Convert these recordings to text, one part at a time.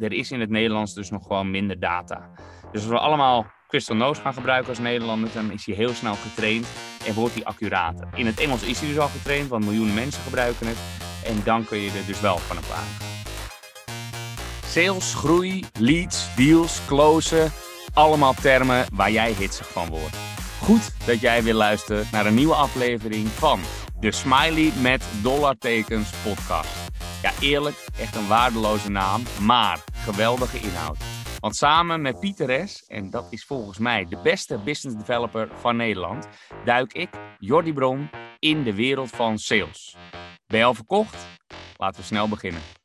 er is in het Nederlands dus nog gewoon minder data. Dus als we allemaal Crystal Nose gaan gebruiken als Nederlander, dan is hij heel snel getraind en wordt hij accurater. In het Engels is hij dus al getraind, want miljoenen mensen gebruiken het. En dan kun je er dus wel van op. Sales, groei, leads, deals, closen. Allemaal termen waar jij hitsig van wordt. Goed dat jij weer luistert naar een nieuwe aflevering van de Smiley met dollartekens podcast. Ja, eerlijk, echt een waardeloze naam, maar geweldige inhoud. Want samen met Pieter S., en dat is volgens mij de beste business developer van Nederland, duik ik, Jordi Bron, in de wereld van sales. Ben je al verkocht? Laten we snel beginnen.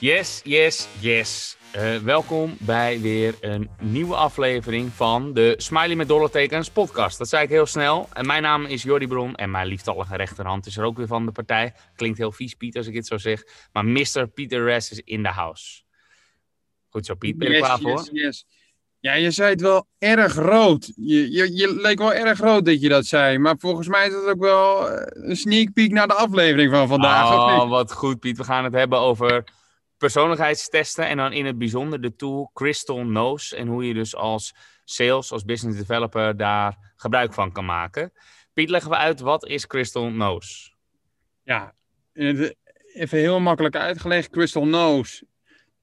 Yes, yes, yes. Uh, welkom bij weer een nieuwe aflevering van de Smiley met dollartekens podcast. Dat zei ik heel snel. En mijn naam is Jordi Bron en mijn lieftallige rechterhand is er ook weer van de partij. Klinkt heel vies, Piet, als ik het zo zeg. Maar Mr. Peter Rest is in the house. Goed zo, Piet. Ben je yes, klaar voor? Yes, yes. Ja, je zei het wel erg rood. Je, je, je leek wel erg rood dat je dat zei. Maar volgens mij is dat ook wel eh, een sneak peek naar de aflevering van vandaag. Oh, wat goed, Piet. We gaan het hebben over persoonlijkheidstesten en dan in het bijzonder de tool Crystal Nose en hoe je dus als sales, als business developer daar gebruik van kan maken. Piet, leggen we uit, wat is Crystal Nose? Ja, even heel makkelijk uitgelegd. Crystal Nose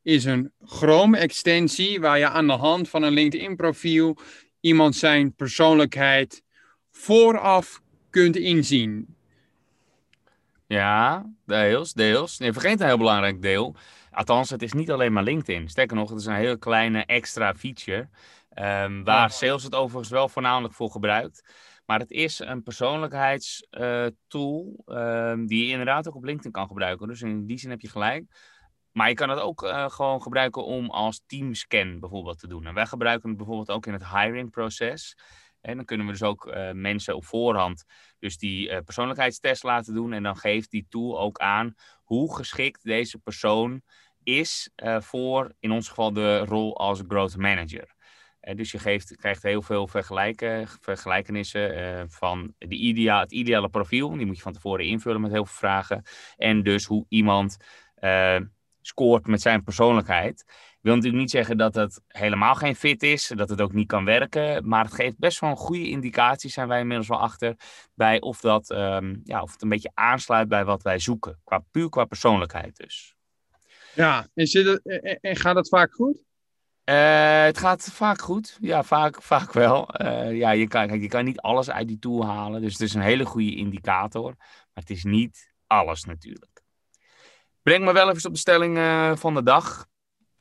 is een Chrome-extensie waar je aan de hand van een LinkedIn-profiel iemand zijn persoonlijkheid vooraf kunt inzien. Ja, deels, deels. Nee, vergeet een heel belangrijk deel. Althans, het is niet alleen maar LinkedIn. Sterker nog, het is een heel kleine extra feature. Um, waar sales het overigens wel voornamelijk voor gebruikt. Maar het is een persoonlijkheidstool uh, um, die je inderdaad ook op LinkedIn kan gebruiken. Dus in die zin heb je gelijk. Maar je kan het ook uh, gewoon gebruiken om als teamscan bijvoorbeeld te doen. En wij gebruiken het bijvoorbeeld ook in het hiring proces. En dan kunnen we dus ook uh, mensen op voorhand dus die uh, persoonlijkheidstest laten doen. En dan geeft die tool ook aan hoe geschikt deze persoon is uh, voor, in ons geval, de rol als growth manager. dus je geeft, krijgt heel veel vergelijken, vergelijkenissen van de idea, het ideale profiel. Die moet je van tevoren invullen met heel veel vragen. En dus hoe iemand scoort met zijn persoonlijkheid wil natuurlijk niet zeggen dat het helemaal geen fit is, dat het ook niet kan werken, maar het geeft best wel een goede indicatie, zijn wij inmiddels wel achter, bij of, dat, um, ja, of het een beetje aansluit bij wat wij zoeken, qua, puur qua persoonlijkheid dus. Ja, en, zit het, en gaat het vaak goed? Uh, het gaat vaak goed, ja, vaak, vaak wel. Uh, ja, je kan, je kan niet alles uit die tool halen, dus het is een hele goede indicator, maar het is niet alles natuurlijk. Breng me wel even op de stelling uh, van de dag.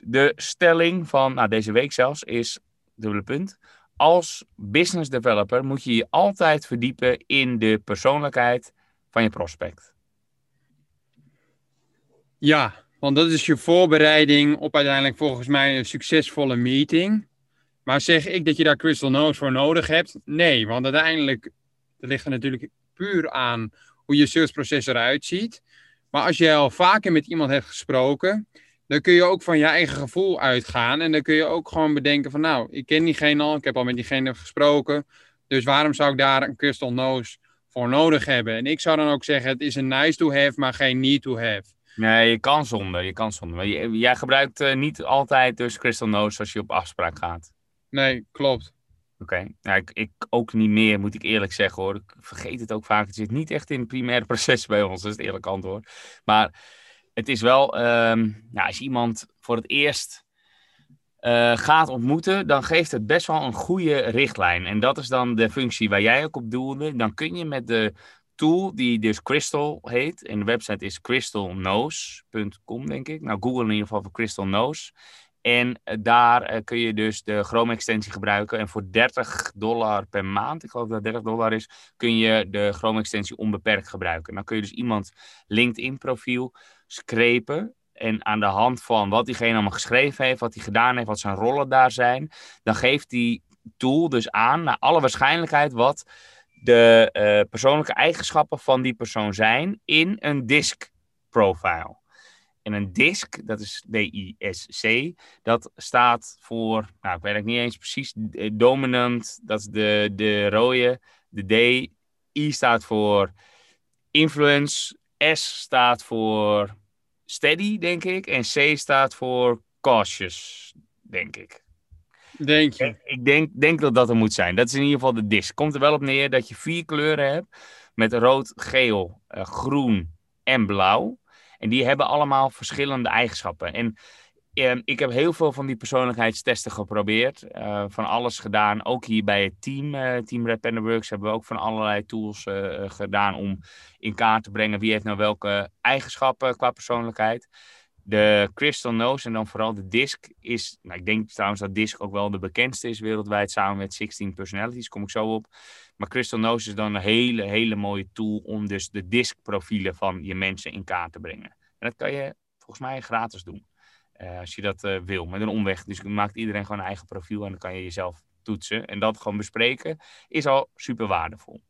De stelling van nou, deze week zelfs is, dubbele punt, als business developer moet je je altijd verdiepen in de persoonlijkheid van je prospect. Ja, want dat is je voorbereiding op uiteindelijk volgens mij een succesvolle meeting. Maar zeg ik dat je daar Crystal Nose voor nodig hebt? Nee, want uiteindelijk ligt er natuurlijk puur aan hoe je salesproces eruit ziet. Maar als je al vaker met iemand hebt gesproken, dan kun je ook van je eigen gevoel uitgaan. En dan kun je ook gewoon bedenken van nou, ik ken diegene al, ik heb al met diegene gesproken. Dus waarom zou ik daar een crystal nose voor nodig hebben? En ik zou dan ook zeggen, het is een nice to have, maar geen need to have. Nee, je kan zonder, je kan zonder. Maar jij gebruikt uh, niet altijd dus crystal nose als je op afspraak gaat. Nee, klopt. Oké, okay. nou, ik, ik, ook niet meer, moet ik eerlijk zeggen hoor. Ik vergeet het ook vaak. Het zit niet echt in het primaire proces bij ons, dat is het eerlijke antwoord. Maar het is wel, um, nou, als je iemand voor het eerst uh, gaat ontmoeten, dan geeft het best wel een goede richtlijn. En dat is dan de functie waar jij ook op doelde. Dan kun je met de tool, die dus Crystal heet, en de website is crystalnose.com, denk ik. Nou, Google in ieder geval voor Crystal Nose. En daar uh, kun je dus de Chrome-extensie gebruiken. En voor 30 dollar per maand, ik geloof dat 30 dollar is, kun je de Chrome-extensie onbeperkt gebruiken. Dan kun je dus iemand LinkedIn-profiel screpen. En aan de hand van wat diegene allemaal geschreven heeft, wat hij gedaan heeft, wat zijn rollen daar zijn, dan geeft die tool dus aan, naar alle waarschijnlijkheid, wat de uh, persoonlijke eigenschappen van die persoon zijn in een disk profile. En een disk, dat is D-I-S-C, dat staat voor, nou ik weet het niet eens precies, dominant, dat is de, de rode, de D, I staat voor influence, S staat voor steady, denk ik. En C staat voor cautious, denk ik. Denk je? Ik, ik denk, denk dat dat er moet zijn. Dat is in ieder geval de disc. Komt er wel op neer dat je vier kleuren hebt. Met rood, geel, eh, groen en blauw. En die hebben allemaal verschillende eigenschappen. En eh, ik heb heel veel van die persoonlijkheidstesten geprobeerd. eh, van alles gedaan. Ook hier bij het team, eh, Team Red Panda Works, hebben we ook van allerlei tools eh, gedaan om in kaart te brengen wie heeft nou welke eigenschappen qua persoonlijkheid. De Crystal Nose en dan vooral de DISC is, nou, ik denk trouwens dat DISC ook wel de bekendste is wereldwijd samen met 16 Personalities, kom ik zo op. Maar Crystal Nose is dan een hele, hele mooie tool om dus de DISC profielen van je mensen in kaart te brengen. En dat kan je volgens mij gratis doen. Eh, als je dat eh, wil, met een omweg. Dus maakt iedereen gewoon een eigen profiel en dan kan je jezelf toetsen. En dat gewoon bespreken is al super waardevol.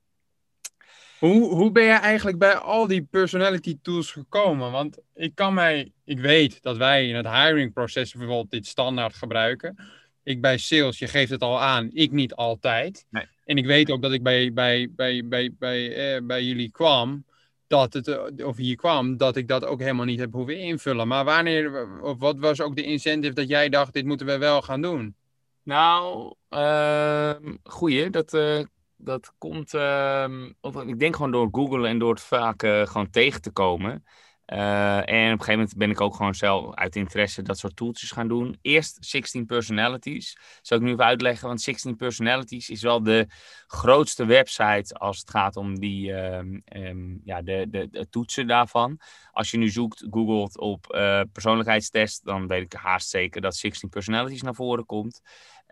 Hoe, hoe ben je eigenlijk bij al die personality tools gekomen? Want ik kan mij, ik weet dat wij in het hiring proces bijvoorbeeld dit standaard gebruiken. Ik bij sales, je geeft het al aan, ik niet altijd. Nee. En ik weet ook dat ik bij, bij, bij, bij, bij, eh, bij jullie kwam, dat het, eh, of hier kwam, dat ik dat ook helemaal niet heb hoeven invullen. Maar wanneer, of wat was ook de incentive dat jij dacht, dit moeten we wel gaan doen? Nou, ehm goeie. Dat, eh, dat komt, ehm, of, ik denk gewoon door Google en door het vaak eh, gewoon tegen te komen. Eh, en op een gegeven moment ben ik ook gewoon zelf uit interesse dat soort tooltjes gaan doen. Eerst 16 Personalities. Zal ik nu even uitleggen, want 16 Personalities is wel de grootste website als het gaat om die, ehm, ehm, ja, de, de, de toetsen daarvan. Als je nu zoekt, googelt op eh, persoonlijkheidstest, dan weet ik haast zeker dat 16 Personalities naar voren komt.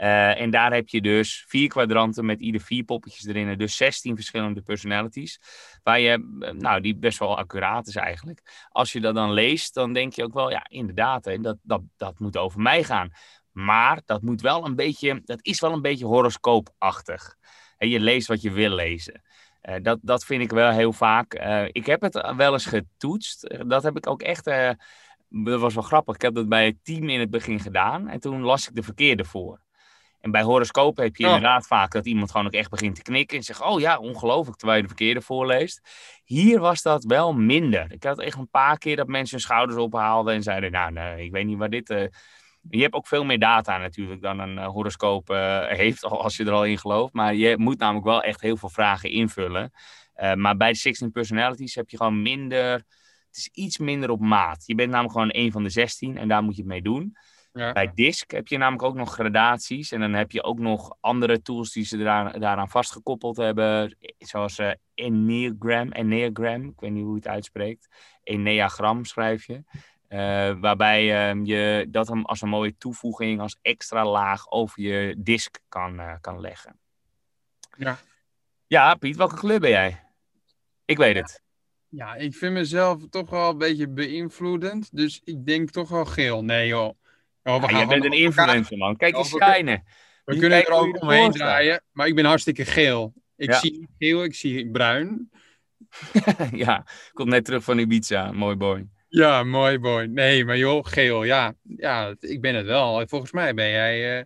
Eh, en daar heb je dus vier kwadranten met ieder vier poppetjes erin. Dus 16 verschillende personalities. Waar je, eh, nou, die best wel accuraat is eigenlijk. Als je dat dan leest, dan denk je ook wel, ja, inderdaad, hè, dat, dat, dat moet over mij gaan. Maar dat moet wel een beetje, dat is wel een beetje horoscoopachtig. En je leest wat je wil lezen. Eh, dat, dat vind ik wel heel vaak. Ik heb het wel eens getoetst. Dat heb ik ook echt. dat was wel grappig. Ik heb dat bij het team in het begin gedaan. En toen las ik de verkeerde voor. En bij horoscopen heb je Oh. inderdaad vaak dat iemand gewoon ook echt begint te knikken. En zegt: Oh ja, ongelooflijk. Terwijl je de verkeerde voorleest. Hier was dat wel minder. Ik had echt een paar keer dat mensen hun schouders ophaalden. En zeiden: Nou, nee, ik weet niet waar dit. eh, je hebt ook veel meer data natuurlijk dan een eh, horoscoop eh, heeft, al- als je er al in gelooft. Maar je moet namelijk wel echt heel veel vragen invullen. Maar bij de 16 personalities heb je gewoon minder. Het is iets minder op maat. Je bent namelijk gewoon één van de 16 en daar moet je het mee doen. Ja. Bij DISC heb je namelijk ook nog gradaties. En dan heb je ook nog andere tools die ze daaraan vastgekoppeld hebben. Zoals eh Enneagram, Enneagram. Ik weet niet hoe je het uitspreekt. Enneagram schrijf je. Eh, waarbij eh, je dat hem als een mooie toevoeging, als extra laag over je disk kan, eh, kan leggen. Ja. Ja, Piet, welke kleur ben jij? Ik weet het. Ja, ik vind mezelf toch wel een beetje beïnvloedend. Dus ik denk toch wel geel. Nee joh. Oh, we Ja, gaan jij bent een influencer, man. Kijk eens schijnen. We kunnen er ook omheen draaien. Maar ik ben hartstikke geel. Ik zie geel, ik zie bruin. ja, komt net terug van Ibiza. Mooi boy. Ja, mooi boy. Nee, maar joh, geel, ja. Ja, ik ben het wel. Volgens mij ben jij... eh,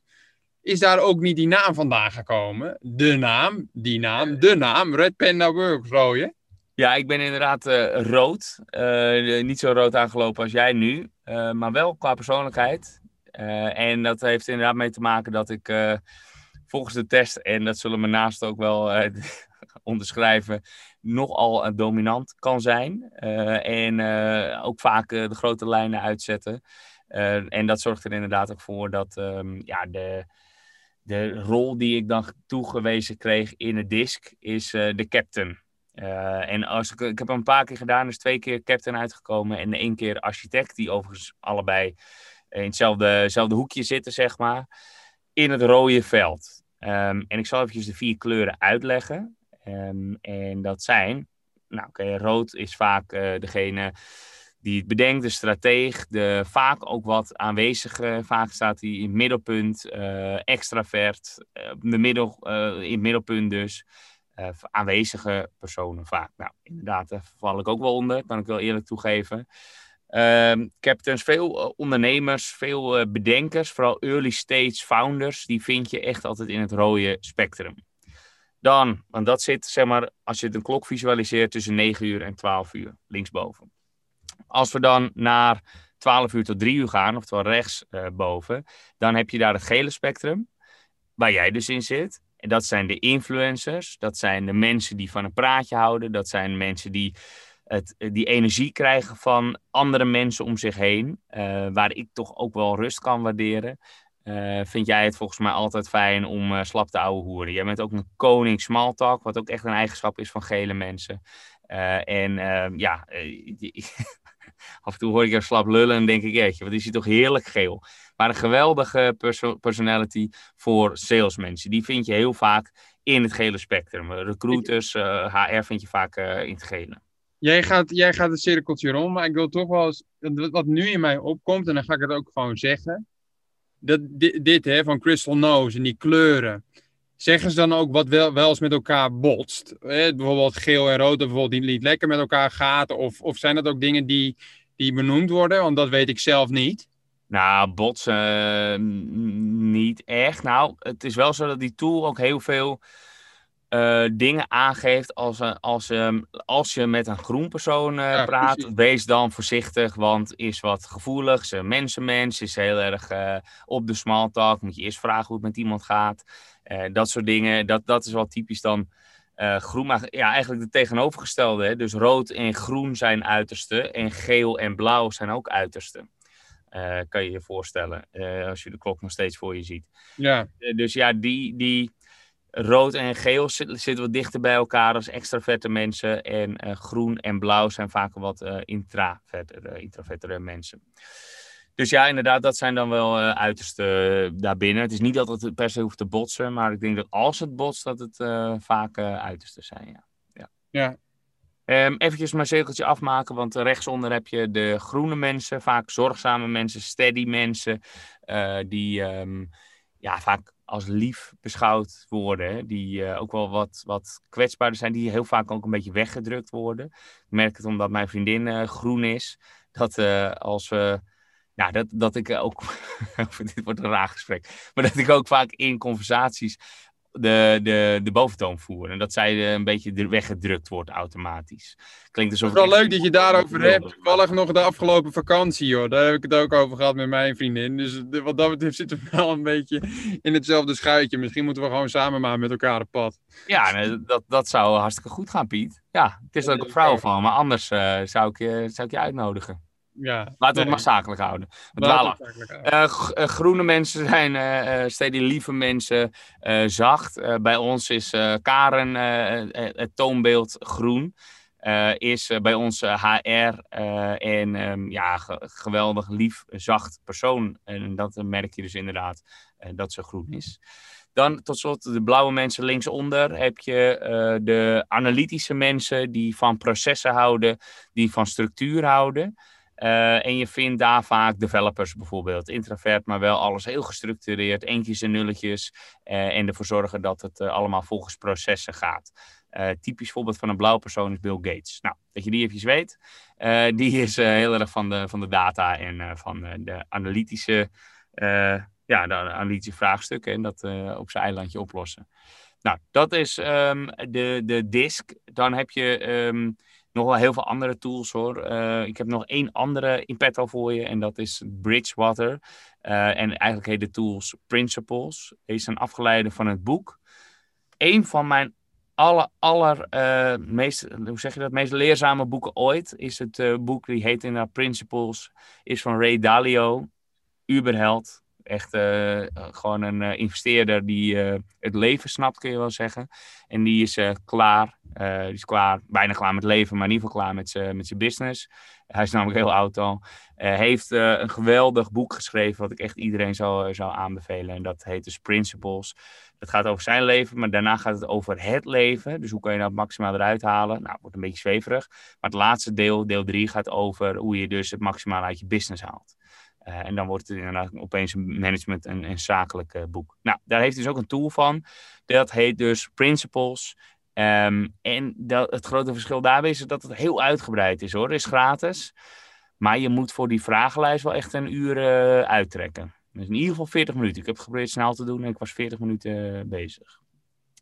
Is daar ook niet die naam vandaan gekomen? De naam, die naam, de naam. Red Panda Works, rode. Ja, ik ben inderdaad eh, rood. Eh, niet zo rood aangelopen als jij nu. maar wel qua persoonlijkheid. Eh, en dat heeft inderdaad mee te maken dat ik eh, volgens de test, en dat zullen mijn naasten ook wel eh, onderschrijven, nogal dominant kan zijn. En ook vaak de grote lijnen uitzetten. En dat zorgt er inderdaad ook voor dat ehm, ja, de, de rol die ik dan toegewezen kreeg in het disc is de captain. En als ik, ik heb hem een paar keer gedaan, dus twee keer captain uitgekomen en één keer architect, die overigens allebei in hetzelfde, hoekje zitten, zeg maar, in het rode veld. Ehm, en ik zal eventjes de vier kleuren uitleggen. Ehm, en dat zijn, nou oké, rood is vaak eh, degene die het bedenkt, de strateeg, de vaak ook wat aanwezige. Vaak staat hij in het middelpunt, eh, extravert, eh, de in het middelpunt dus. Aanwezige personen vaak. Nou, inderdaad, daar val ik ook wel onder, kan ik wel eerlijk toegeven. Ehm, captains, veel eh, ondernemers, veel eh, bedenkers, vooral early stage founders, die vind je echt altijd in het rode spectrum. Dan, want dat zit, zeg maar, als je het een klok visualiseert tussen 9 uur en 12 uur, linksboven. Als we dan naar 12 uur tot 3 uur gaan, oftewel rechts uh, boven, dan heb je daar het gele spectrum, waar jij dus in zit. En dat zijn de influencers, dat zijn de mensen die van een praatje houden, dat zijn mensen die het, die energie krijgen van andere mensen om zich heen, uh, waar ik toch ook wel rust kan waarderen. Uh, vind jij het volgens mij altijd fijn om slap te ouwe hoeren. Jij bent ook een koning small talk, wat ook echt een eigenschap is van gele mensen. En ehm, ja, af en toe hoor ik jou slap lullen en denk ik, jeetje, wat is hij toch heerlijk geel. Maar een geweldige perso personality voor salesmensen. Die vind je heel vaak in het gele spectrum. Recruiters, HR vind je vaak in het gele. Jij gaat, jij gaat het cirkeltje rond, maar ik wil toch wel eens, wat nu in mij opkomt, en dan ga ik het ook gewoon zeggen dat, dit, dit hè, van Crystal Nose en die kleuren. Zeggen ze dan ook wat wel, wel eens met elkaar botst? Hè? Bijvoorbeeld geel en rood, bijvoorbeeld niet lekker met elkaar gaat? Of, of zijn dat ook dingen die, die benoemd worden? Want dat weet ik zelf niet. Nou, botsen niet echt. Nou, het is wel zo dat die tool ook heel veel uh, dingen aangeeft als, als, um, als je met een groen persoon uh, ja, praat. Precies. Wees dan voorzichtig, want is wat gevoelig. Ze mensenmens, is heel erg op de small talk. Moet je eerst vragen hoe het met iemand gaat. dat soort dingen, dat, dat is wel typisch dan groen. Maar ja, eigenlijk de tegenovergestelde. Hè? Dus rood en groen zijn uiterste. En geel en blauw zijn ook uiterste. kan je je voorstellen, als je de klok nog steeds voor je ziet. Ja. dus ja, die... die rood en geel zitten wat dichter bij elkaar als extraverte mensen. En uh, groen en blauw zijn vaak wat uh, intravertere, intravertere mensen. Dus ja, inderdaad, dat zijn dan wel uh, uiterste daarbinnen. Het is niet dat het per se hoeft te botsen, maar ik denk dat als het botst, dat het vaak uiterste zijn. Ja. ja. ja. Um, eventjes mijn cirkeltje afmaken, want rechtsonder heb je de groene mensen, vaak zorgzame mensen, steady mensen, die um, ja, vaak als lief beschouwd worden. Die uh, ook wel wat, wat kwetsbaarder zijn. Die heel vaak ook een beetje weggedrukt worden. Ik merk het omdat mijn vriendin uh, groen is. Dat uh, als we... Nou, dat, dat ik ook... dit wordt een raar gesprek. Maar dat ik ook vaak in conversaties de, de, de boventoon voeren. En dat zij een beetje weggedrukt wordt automatisch. Klinkt alsof het is wel leuk dat je daarover hebt. Toevallig nog de afgelopen vakantie, joh. Daar heb ik het ook over gehad met mijn vriendin. Dus wat dat betreft zitten we wel een beetje in hetzelfde schuitje. Misschien moeten we gewoon samen maar met elkaar op pad. Ja, dat, dat zou hartstikke goed gaan, Piet. Ja, het is ook een vrouw van. Maar anders uh, zou, ik je, zou ik je uitnodigen. Ja, Laten we nee. het maar zakelijk houden. Uh, groene mensen zijn uh, steeds lieve mensen, uh, zacht. bij ons is Karen het toonbeeld groen. is bij ons HR en um, ja, geweldig lief, zacht persoon. En dat merk je dus inderdaad dat ze groen is. Dan tot slot de blauwe mensen linksonder heb je de analytische mensen die van processen houden, die van structuur houden. Uh, en je vindt daar vaak developers bijvoorbeeld, introvert, maar wel alles heel gestructureerd, eentjes en nulletjes. Uh, en ervoor zorgen dat het uh, allemaal volgens processen gaat. typisch voorbeeld van een blauwe persoon is Bill Gates. Nou, dat je die eventjes weet. die is heel erg van de, van de data en van de analytische, ja, de analytische vraagstukken en dat op zijn eilandje oplossen. Nou, dat is um, de, de disk. Dan heb je um, nog wel heel veel andere tools hoor. Uh, ik heb nog één andere in petto voor je en dat is Bridgewater. Uh, en eigenlijk heet de tools Principles. Deze zijn afgeleide van het boek. Een van mijn aller, aller uh, meest, hoe zeg je dat, meest leerzame boeken ooit is het boek, die heet inderdaad Principles, is van Ray Dalio, Uberheld. Echt gewoon een investeerder die het leven snapt, kun je wel zeggen. En die is klaar die is klaar, bijna klaar met leven, maar in ieder geval klaar met zijn business. Hij is namelijk heel oud al. Heeft een geweldig boek geschreven, wat ik echt iedereen zou, zou aanbevelen. En dat heet dus Principles. Dat gaat over zijn leven, maar daarna gaat het over het leven. Dus hoe kan je dat maximaal eruit halen? Nou, het wordt een beetje zweverig. Maar het laatste deel, deel 3, gaat over hoe je dus het maximaal uit je business haalt. Uh, en dan wordt het inderdaad opeens een management- en, en zakelijk uh, boek. Nou, daar heeft dus ook een tool van. Dat heet dus Principles. Um, en dat, het grote verschil daarbij is dat het heel uitgebreid is hoor. Het is gratis. Maar je moet voor die vragenlijst wel echt een uur uh, uittrekken. Dus in ieder geval 40 minuten. Ik heb geprobeerd snel te doen en ik was 40 minuten bezig.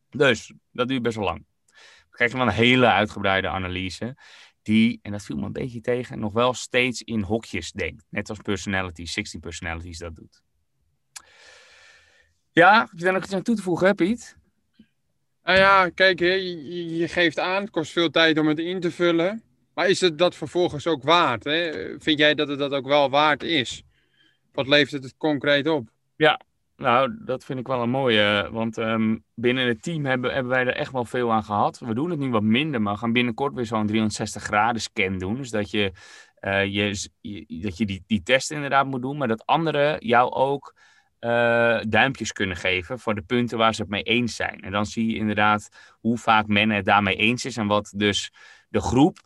Dus dat duurt best wel lang. Dan krijg je wel een hele uitgebreide analyse. Die, en dat viel me een beetje tegen, nog wel steeds in hokjes denkt. Net als Personality, 16 Personalities dat doet. Ja, heb je daar nog iets aan toe te voegen, hè, Piet? Nou ja, kijk, je, je geeft aan, het kost veel tijd om het in te vullen. Maar is het dat vervolgens ook waard? Hè? Vind jij dat het dat ook wel waard is? Wat levert het concreet op? Ja, nou, dat vind ik wel een mooie. Want ehm, binnen het team hebben, hebben wij er echt wel veel aan gehad. We doen het nu wat minder, maar gaan binnenkort weer zo'n 360 graden scan doen. Dus dat je, uh, je, dat je die, die test inderdaad moet doen, maar dat anderen jou ook uh, duimpjes kunnen geven voor de punten waar ze het mee eens zijn. En dan zie je inderdaad hoe vaak men het daarmee eens is en wat dus de groep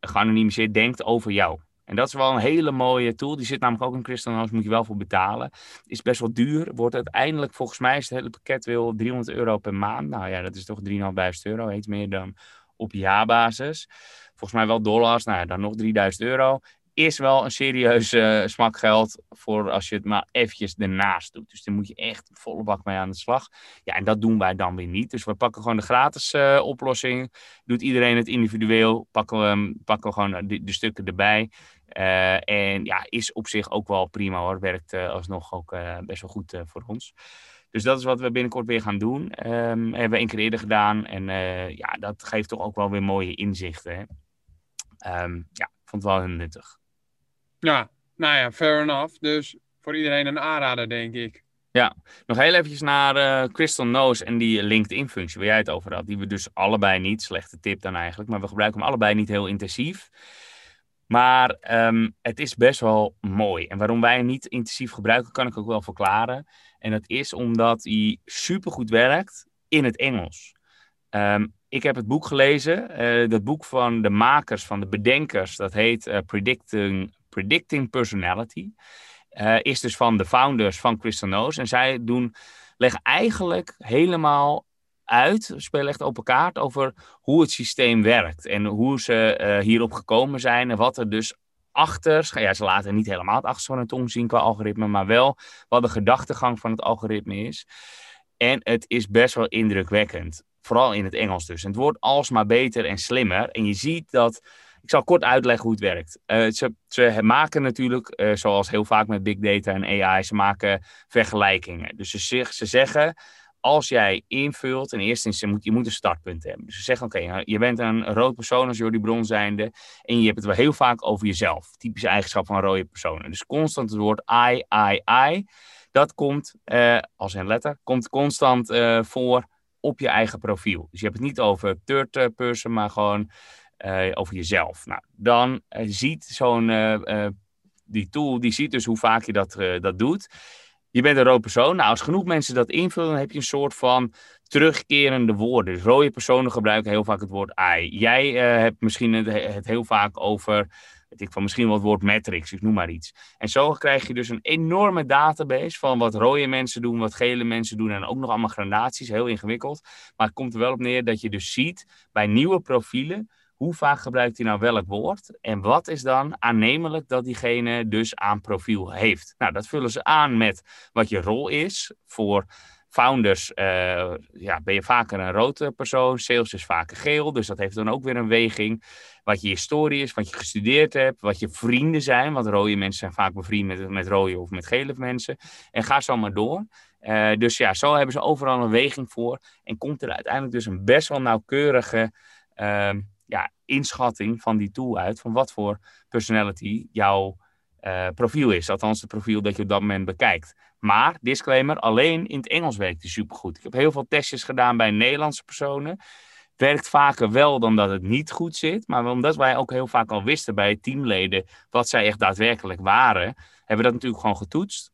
geanonimiseerd denkt over jou. En dat is wel een hele mooie tool. Die zit namelijk ook in Crystal Notes, moet je wel voor betalen. Is best wel duur. Wordt uiteindelijk, volgens mij is het hele pakket wil 300 euro per maand. Nou ja, dat is toch 3.500 euro. Iets meer dan op jaarbasis. Volgens mij wel dollars. Nou ja, dan nog 3000 euro is wel een serieus uh, smak geld voor als je het maar eventjes ernaast doet. Dus daar moet je echt volle bak mee aan de slag. Ja, en dat doen wij dan weer niet. Dus we pakken gewoon de gratis uh, oplossing. Doet iedereen het individueel. Pakken we, pakken gewoon de, de stukken erbij. En ja, is op zich ook wel prima hoor. Werkt alsnog ook best wel goed voor ons. Dus dat is wat we binnenkort weer gaan doen. Um, hebben we één keer eerder gedaan. En ja, dat geeft toch ook wel weer mooie inzichten. Hè? Um, ja, vond het wel heel nuttig. Ja, nou ja, fair enough. Dus voor iedereen een aanrader, denk ik. Ja, nog heel eventjes naar uh, Crystal Nose en die LinkedIn-functie waar jij het over had. Die we dus allebei niet, slechte tip dan eigenlijk, maar we gebruiken hem allebei niet heel intensief. Maar um, het is best wel mooi. En waarom wij hem niet intensief gebruiken, kan ik ook wel verklaren. En dat is omdat hij supergoed werkt in het Engels. Um, ik heb het boek gelezen, uh, dat boek van de makers, van de bedenkers, dat heet Predicting Predicting Personality. Uh, is dus van de founders van Crystal Nose. En zij doen, leggen eigenlijk helemaal uit, spelen echt open kaart over hoe het systeem werkt. En hoe ze uh, hierop gekomen zijn en wat er dus achter, ja, ze laten niet helemaal het achterste van hun tong zien qua algoritme, maar wel wat de gedachtegang van het algoritme is. En het is best wel indrukwekkend. Vooral in het Engels dus. En het wordt alsmaar beter en slimmer. En je ziet dat ik zal kort uitleggen hoe het werkt. Uh, ze, ze, maken natuurlijk, uh, zoals heel vaak met big data en AI, ze maken vergelijkingen. Dus ze, ze zeggen, als jij invult, in eerste instantie moet je moet een startpunt hebben. Dus ze zeggen, oké, je bent een rood persoon als Jordi Bron zijnde en je hebt het wel heel vaak over jezelf. Typische eigenschap van rode personen. Dus constant het woord I, I, I. Dat komt, uh, als een letter, komt constant voor op je eigen profiel. Dus je hebt het niet over third person, maar gewoon uh, over jezelf. Nou, dan uh, ziet zo'n uh, die tool, die ziet dus hoe vaak je dat, dat doet. Je bent een rood persoon. Nou, als genoeg mensen dat invullen, dan heb je een soort van terugkerende woorden. Dus rode personen gebruiken heel vaak het woord I. Jij hebt misschien het, heel vaak over, ik van, misschien wel het woord matrix, ik noem maar iets. En zo krijg je dus een enorme database van wat rode mensen doen, wat gele mensen doen en ook nog allemaal gradaties, heel ingewikkeld. Maar het komt er wel op neer dat je dus ziet bij nieuwe profielen hoe vaak gebruikt hij nou welk woord? En wat is dan aannemelijk dat diegene dus aan profiel heeft? Nou, dat vullen ze aan met wat je rol is. Voor founders uh, ja, ben je vaker een rode persoon, sales is vaker geel, dus dat heeft dan ook weer een weging. Wat je historie is, wat je gestudeerd hebt, wat je vrienden zijn, want rode mensen zijn vaak bevriend met, met rode of met gele mensen. En ga zo maar door. Uh, dus ja, zo hebben ze overal een weging voor en komt er uiteindelijk dus een best wel nauwkeurige... Uh, ja, inschatting van die tool uit. Van wat voor personality jouw uh, profiel is. Althans, het profiel dat je op dat moment bekijkt. Maar, disclaimer, alleen in het Engels werkt die supergoed. Ik heb heel veel testjes gedaan bij Nederlandse personen. Werkt vaker wel dan dat het niet goed zit. Maar omdat wij ook heel vaak al wisten bij teamleden wat zij echt daadwerkelijk waren, hebben we dat natuurlijk gewoon getoetst.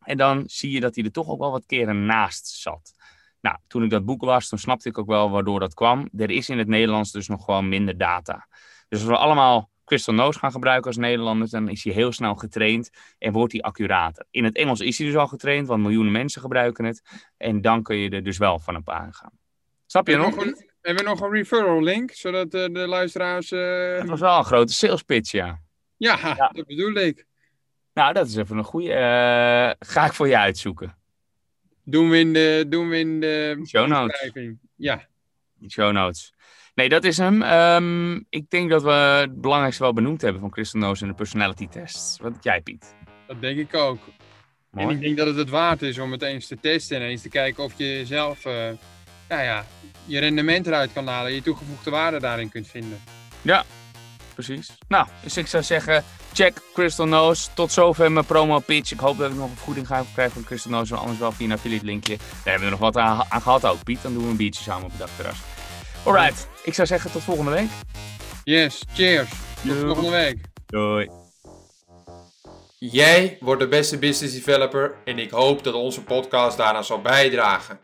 En dan zie je dat hij er toch ook wel wat keren naast zat. Nou, toen ik dat boek las, toen snapte ik ook wel waardoor dat kwam. Er is in het Nederlands dus nog gewoon minder data. Dus als we allemaal Crystal Nose gaan gebruiken als Nederlanders, dan is hij heel snel getraind en wordt hij accurater. In het Engels is hij dus al getraind, want miljoenen mensen gebruiken het. En dan kun je er dus wel van op aangaan. Snap je nog? Een, hebben we nog een referral link, zodat uh, de luisteraars... Uh... Dat was wel een grote sales pitch, ja. Ja, ja. dat bedoel ik. Nou, dat is even een goede. Uh, ga ik voor je uitzoeken. Doen we in de, doen we in de show notes. Ja. Show notes. Nee, dat is hem. Ehm, ik denk dat we het belangrijkste wel benoemd hebben van Crystal Nose en de personality tests. Wat denk jij, Piet? Dat denk ik ook. Mooi. En ik denk dat het het waard is om het eens te testen en eens te kijken of je zelf eh, nou ja, je rendement eruit kan halen. Je toegevoegde waarde daarin kunt vinden. Ja, precies. Nou, dus ik zou zeggen, check Crystal Nose. Tot zover mijn promo pitch. Ik hoop dat ik nog een vergoeding ga krijgen van Crystal Nose. Maar anders wel via een affiliate linkje. Daar hebben we nog wat aan, aan gehad ook, Piet. Dan doen we een biertje samen op het dakterras. Alright, ik zou zeggen tot volgende week. Yes, cheers. Tot Doei. volgende week. Doei. Jij wordt de beste business developer en ik hoop dat onze podcast daaraan zal bijdragen.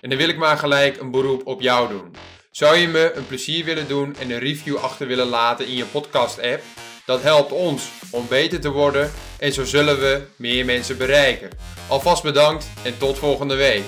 En dan wil ik maar gelijk een beroep op jou doen. Zou je me een plezier willen doen en een review achter willen laten in je podcast app? Dat helpt ons om beter te worden en zo zullen we meer mensen bereiken. Alvast bedankt en tot volgende week.